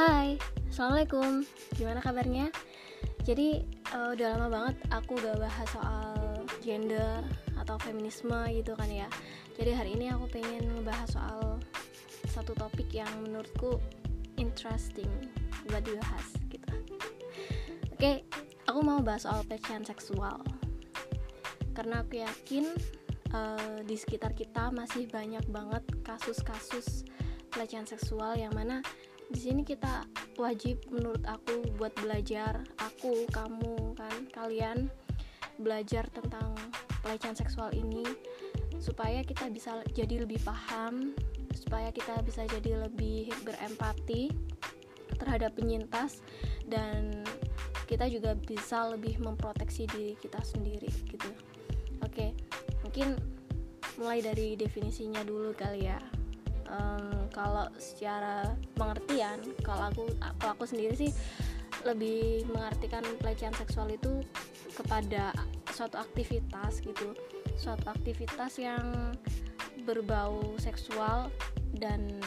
Hai, Assalamualaikum. Gimana kabarnya? Jadi uh, udah lama banget aku gak bahas soal gender atau feminisme gitu kan ya. Jadi hari ini aku pengen ngebahas soal satu topik yang menurutku interesting buat dibahas gitu. Oke, aku mau bahas soal pelecehan seksual. Karena aku yakin uh, di sekitar kita masih banyak banget kasus-kasus pelecehan seksual yang mana di sini kita wajib menurut aku buat belajar. Aku kamu kan kalian belajar tentang pelecehan seksual ini supaya kita bisa jadi lebih paham supaya kita bisa jadi lebih berempati terhadap penyintas dan kita juga bisa lebih memproteksi diri kita sendiri gitu. Oke mungkin mulai dari definisinya dulu kali ya um, kalau secara pengertian kalau aku kalau aku sendiri sih lebih mengartikan pelecehan seksual itu kepada suatu aktivitas gitu. Suatu aktivitas yang berbau seksual dan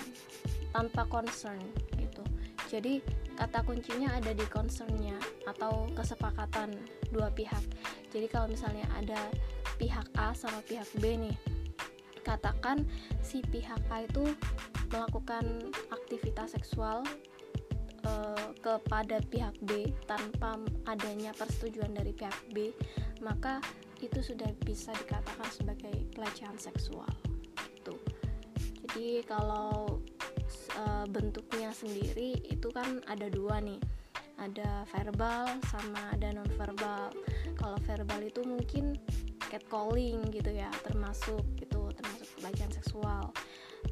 tanpa concern gitu. Jadi kata kuncinya ada di concernnya atau kesepakatan dua pihak. Jadi kalau misalnya ada pihak A sama pihak B nih katakan si pihak A itu melakukan aktivitas seksual uh, kepada pihak B tanpa adanya persetujuan dari pihak B, maka itu sudah bisa dikatakan sebagai pelecehan seksual. Gitu. Jadi kalau uh, bentuknya sendiri itu kan ada dua nih ada verbal sama ada non verbal kalau verbal itu mungkin catcalling gitu ya termasuk gitu pelecehan seksual.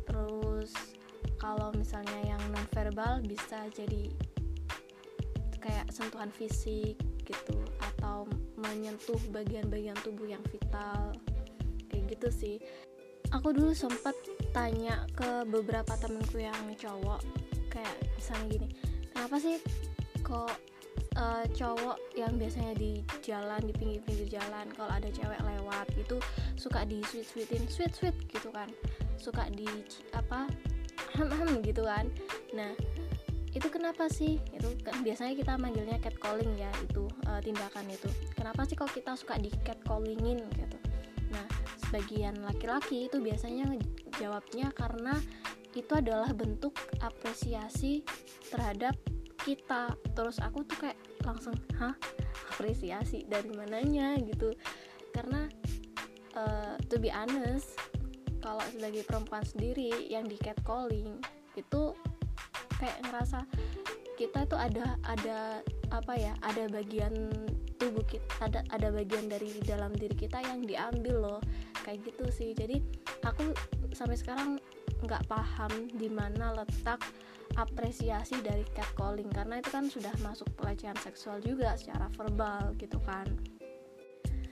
Terus kalau misalnya yang non verbal bisa jadi kayak sentuhan fisik gitu atau menyentuh bagian-bagian tubuh yang vital kayak gitu sih. Aku dulu sempat tanya ke beberapa temenku yang cowok kayak misalnya gini kenapa sih kok uh, cowok yang biasanya di jalan di pinggir-pinggir jalan kalau ada cewek lewat itu suka di sweet sweetin sweet sweet gitu kan. Suka di apa ham ham gitu kan. Nah itu kenapa sih? Itu kan biasanya kita manggilnya catcalling ya itu uh, tindakan itu. Kenapa sih kalau kita suka di catcallingin gitu? Nah sebagian laki-laki itu biasanya jawabnya karena itu adalah bentuk apresiasi terhadap kita. Terus aku tuh kayak langsung hah? Apresiasi dari mananya? gitu. Karena uh, to be honest kalau sebagai perempuan sendiri yang di catcalling itu kayak ngerasa kita tuh ada ada apa ya ada bagian tubuh kita ada ada bagian dari dalam diri kita yang diambil loh. Kayak gitu sih. Jadi aku sampai sekarang nggak paham di mana letak apresiasi dari catcalling karena itu kan sudah masuk pelecehan seksual juga secara verbal gitu kan.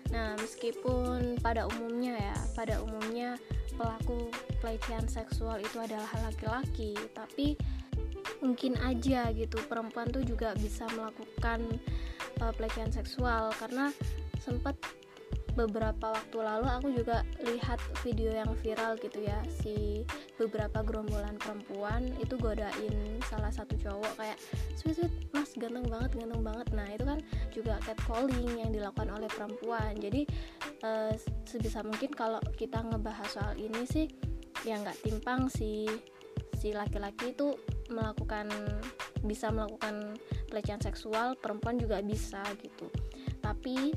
Nah meskipun pada umumnya ya pada umumnya pelaku pelecehan seksual itu adalah laki-laki tapi mungkin aja gitu perempuan tuh juga bisa melakukan uh, pelecehan seksual. Karena sempat beberapa waktu lalu aku juga lihat video yang viral gitu ya si beberapa gerombolan perempuan itu godain salah satu cowok kayak sweet sweet mas ganteng banget ganteng banget. Nah itu kan juga catcalling yang dilakukan oleh perempuan. Jadi uh, sebisa mungkin kalau kita ngebahas soal ini sih ya nggak timpang sih. Si laki-laki itu melakukan bisa melakukan pelecehan seksual perempuan juga bisa gitu. Tapi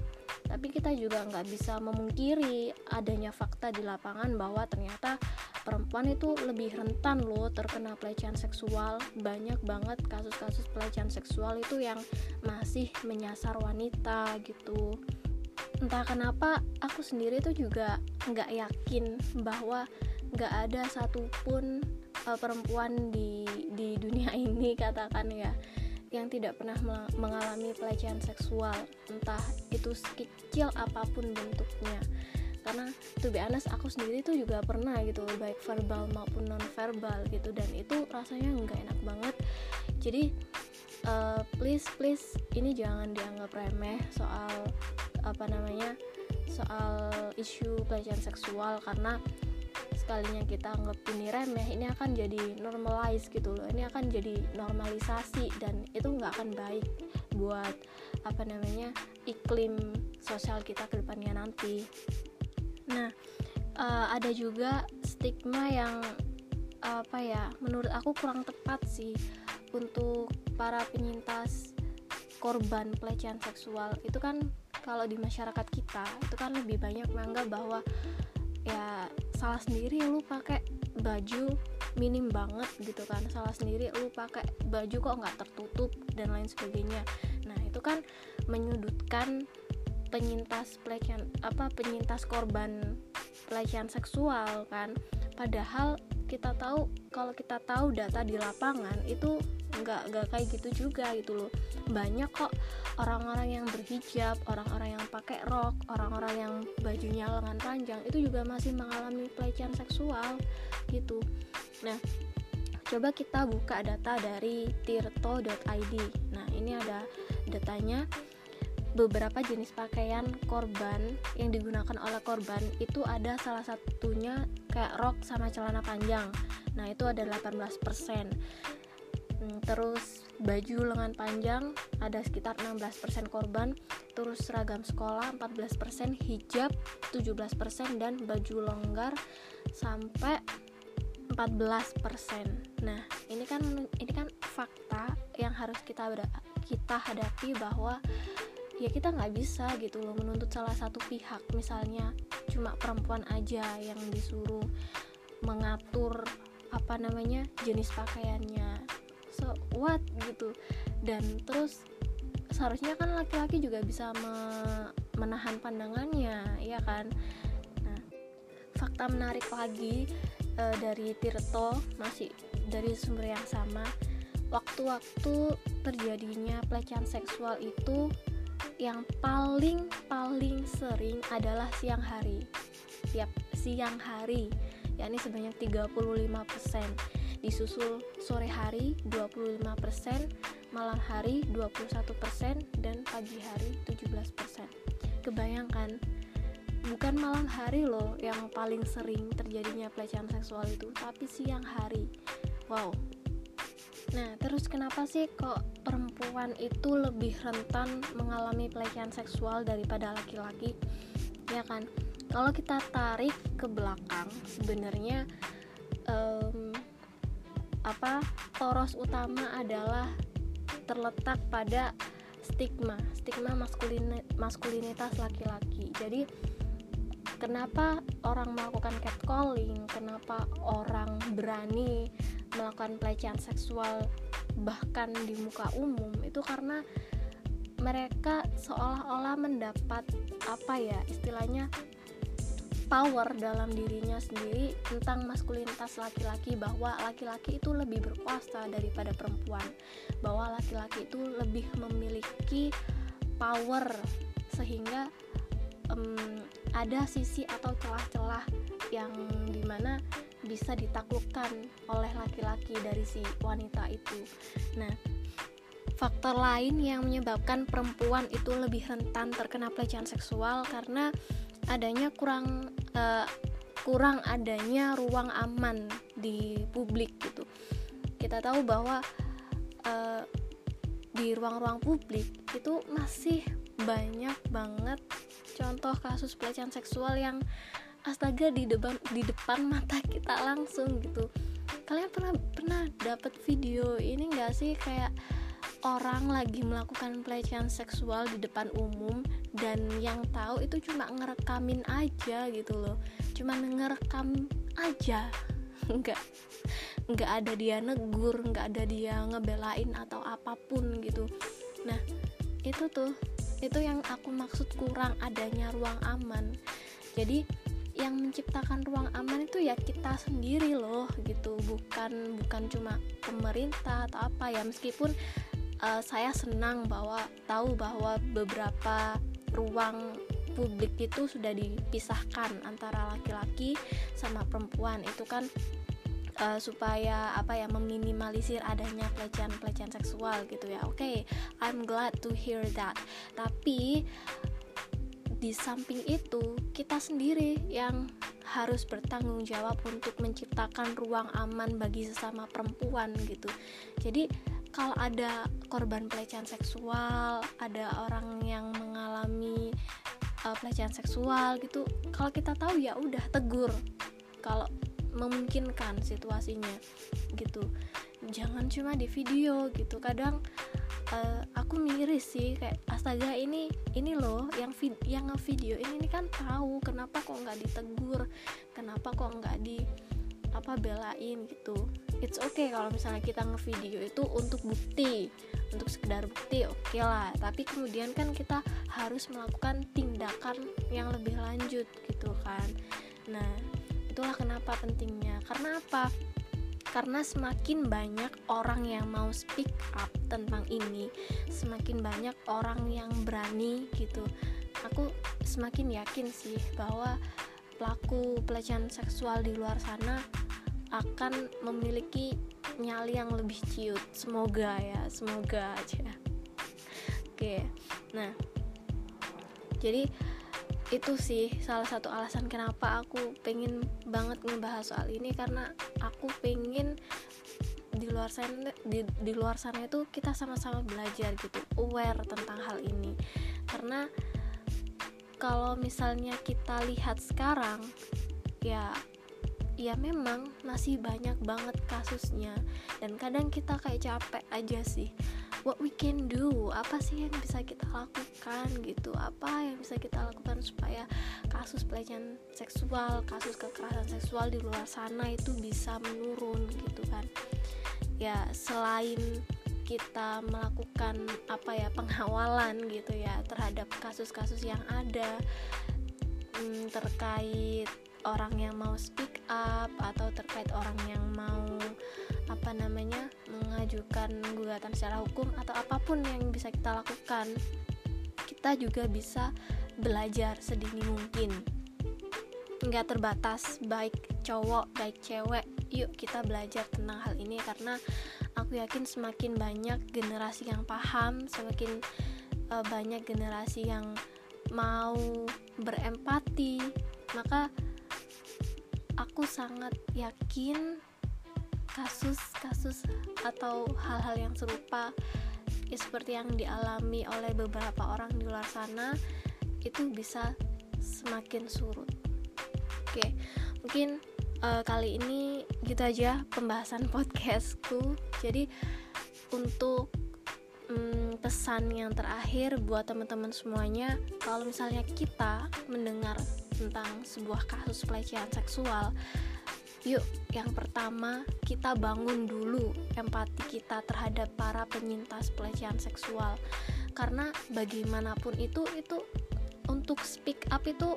tapi kita juga nggak bisa memungkiri adanya fakta di lapangan bahwa ternyata perempuan itu lebih rentan loh terkena pelecehan seksual. Banyak banget kasus-kasus pelecehan seksual itu yang masih menyasar wanita gitu. Entah kenapa aku sendiri tuh juga nggak yakin bahwa nggak ada satupun uh, perempuan di di dunia ini katakan ya yang tidak pernah mengalami pelecehan seksual. Entah itu sekecil apa pun bentuknya. Karena to be honest aku sendiri tuh juga pernah gitu baik verbal maupun non verbal gitu dan itu rasanya nggak enak banget. Jadi uh, please please ini jangan dianggap remeh soal apa namanya soal isu pelecehan seksual karena sekalinya kita anggap ini remeh ini akan jadi normalize gitu loh. Ini akan jadi normalisasi dan itu nggak akan baik buat apa namanya iklim sosial kita ke depannya nanti. Nah uh, ada juga stigma yang apa ya menurut aku kurang tepat sih untuk para penyintas korban pelecehan seksual. Itu kan kalau di masyarakat kita itu kan lebih banyak menganggap bahwa ya salah sendiri lu pakai baju minim banget gitu kan. Salah sendiri lu pakai baju kok nggak tertutup dan lain sebagainya. Nah itu kan menyudutkan penyintas pelecehan apa penyintas korban pelecehan seksual kan. Padahal kita tahu kalau kita tahu data di lapangan itu nggak nggak kayak gitu juga gitu loh. Banyak kok orang-orang yang berhijab orang-orang yang pakai rok orang-orang yang bajunya lengan panjang itu juga masih mengalami pelecehan seksual gitu. Nah coba kita buka data dari tirto.id nah ini ada datanya. Beberapa jenis pakaian korban yang digunakan oleh korban itu ada salah satunya kayak rok sama celana panjang. Nah itu ada 18% hmm, terus baju lengan panjang ada sekitar 16% korban terus seragam sekolah 14% hijab 17% dan baju longgar sampai 14%. Nah, ini kan ini kan fakta yang harus kita kita hadapi bahwa ya kita nggak bisa gitu loh menuntut salah satu pihak misalnya cuma perempuan aja yang disuruh mengatur apa namanya jenis pakaiannya so what gitu. Dan terus seharusnya kan laki-laki juga bisa me menahan pandangannya ya kan? Nah fakta menarik lagi e, dari Tirto masih dari sumber yang sama waktu-waktu terjadinya pelecehan seksual itu yang paling paling sering adalah siang hari. Tiap siang hari yakni sebanyak 35% disusul sore hari 25% malam hari 21% dan pagi hari 17% kebayangkan bukan malam hari loh yang paling sering terjadinya pelecehan seksual itu tapi siang hari wow Nah, terus kenapa sih kok perempuan itu lebih rentan mengalami pelecehan seksual daripada laki-laki? Ya kan? Kalau kita tarik ke belakang, sebenarnya um, apa poros utama adalah terletak pada stigma, stigma maskulin maskulinitas laki-laki. Jadi kenapa orang melakukan catcalling, kenapa orang berani melakukan pelecehan seksual bahkan di muka umum itu karena mereka seolah-olah mendapat apa ya istilahnya power dalam dirinya sendiri tentang maskulinitas laki-laki bahwa laki-laki itu lebih berkuasa daripada perempuan bahwa laki-laki itu lebih memiliki power sehingga um, ada sisi atau celah-celah yang di mana bisa ditaklukkan oleh laki-laki dari si wanita itu. Nah, faktor lain yang menyebabkan perempuan itu lebih rentan terkena pelecehan seksual karena adanya kurang uh, kurang adanya ruang aman di publik gitu. Kita tahu bahwa uh, di ruang-ruang publik itu masih banyak banget contoh kasus pelecehan seksual yang astaga di depan di depan mata kita langsung gitu kalian pernah pernah dapat video ini gak sih kayak orang lagi melakukan pelecehan seksual di depan umum dan yang tahu itu cuma ngerekamin aja gitu loh. Cuma ngerekam aja. Nggak nggak ada dia negur nggak ada dia ngebelain atau apa pun gitu. Nah itu tuh itu yang aku maksud kurang adanya ruang aman. Jadi yang menciptakan ruang aman itu ya kita sendiri loh gitu. Bukan bukan cuma pemerintah atau apa ya. Meskipun uh, saya senang bahwa tahu bahwa beberapa ruang publik itu sudah dipisahkan antara laki-laki sama perempuan itu kan uh, supaya apa ya meminimalisir adanya pelecehan-pelecehan seksual gitu ya. Oke, okay, I'm glad to hear that. Tapi di samping itu kita sendiri yang harus bertanggung jawab untuk menciptakan ruang aman bagi sesama perempuan gitu jadi kalau ada korban pelecehan seksual ada orang yang mengalami uh, pelecehan seksual gitu kalau kita tahu ya udah tegur. Kalau memungkinkan situasinya gitu. Jangan cuma di video gitu. Kadang uh, aku miris sih kayak astaga ini ini loh yang vid yang video ini, ini kan tahu kenapa kok nggak ditegur kenapa kok nggak di apa belain gitu. It's okay kalau misalnya kita ngevideo itu untuk bukti untuk sekedar bukti oke okay lah. Tapi kemudian kan kita harus melakukan tindakan yang lebih lanjut gitu kan. Nah itulah kenapa pentingnya. Karena apa? Karena semakin banyak orang yang mau speak up tentang ini semakin banyak orang yang berani gitu. Aku semakin yakin sih bahwa pelaku pelecehan seksual di luar sana akan memiliki nyali yang lebih ciut. Semoga ya semoga aja. Oke nah. Jadi itu sih salah satu alasan kenapa aku pengen banget ngebahas soal ini karena aku pengen di luar sana di, di luar sana itu kita sama-sama belajar gitu aware tentang hal ini. Karena kalau misalnya kita lihat sekarang ya ya memang masih banyak banget kasusnya. Dan kadang kita kayak capek aja sih. What we can do apa sih yang bisa kita lakukan gitu? Apa yang bisa kita lakukan supaya kasus pelecehan seksual kasus kekerasan seksual di luar sana itu bisa menurun gitu kan? Ya selain kita melakukan apa ya penghawalan gitu ya terhadap kasus-kasus yang ada hmm, terkait orang yang mau speak up atau terkait orang yang mau apa namanya mengajukan gugatan secara hukum atau apa pun yang bisa kita lakukan kita juga bisa belajar sedini mungkin. Nggak terbatas baik cowok baik cewek yuk kita belajar tentang hal ini karena aku yakin semakin banyak generasi yang paham semakin uh, banyak generasi yang mau berempati maka aku sangat yakin kasus-kasus atau hal-hal yang serupa ya seperti yang dialami oleh beberapa orang di luar sana itu bisa semakin surut. Oke, mungkin uh, kali ini gitu aja pembahasan podcastku. Jadi untuk um, pesan yang terakhir buat teman-teman semuanya, kalau misalnya kita mendengar tentang sebuah kasus pelecehan seksual. Yuk yang pertama kita bangun dulu empati kita terhadap para penyintas pelecehan seksual. Karena bagaimanapun itu itu untuk speak up itu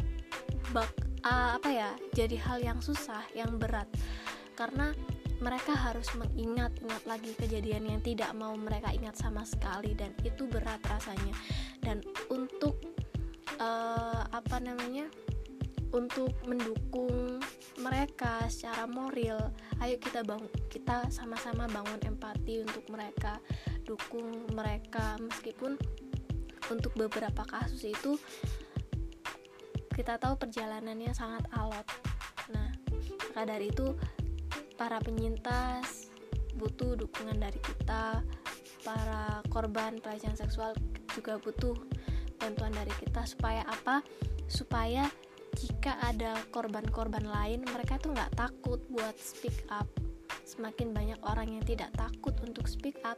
bak, uh, apa ya jadi hal yang susah yang berat. Karena mereka harus mengingat-ingat lagi kejadian yang tidak mau mereka ingat sama sekali dan itu berat rasanya. Dan untuk uh, apa namanya untuk mendukung mereka secara moral. Ayo kita bangun kita sama-sama bangun empati untuk mereka dukung mereka. Meskipun untuk beberapa kasus itu kita tahu perjalanannya sangat alot. Nah maka dari itu para penyintas butuh dukungan dari kita. Para korban pelecehan seksual juga butuh bantuan dari kita. Supaya apa? Supaya jika ada korban-korban lain mereka tuh nggak takut buat speak up. Semakin banyak orang yang tidak takut untuk speak up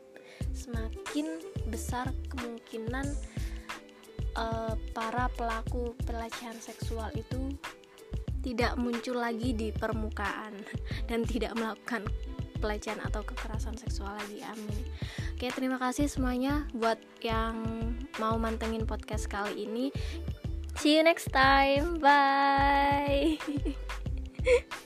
semakin besar kemungkinan uh, para pelaku pelecehan seksual itu tidak muncul lagi di permukaan dan tidak melakukan pelecehan atau kekerasan seksual lagi. Amin. Oke terima kasih semuanya buat yang mau mantengin podcast kali ini See you next time. Bye.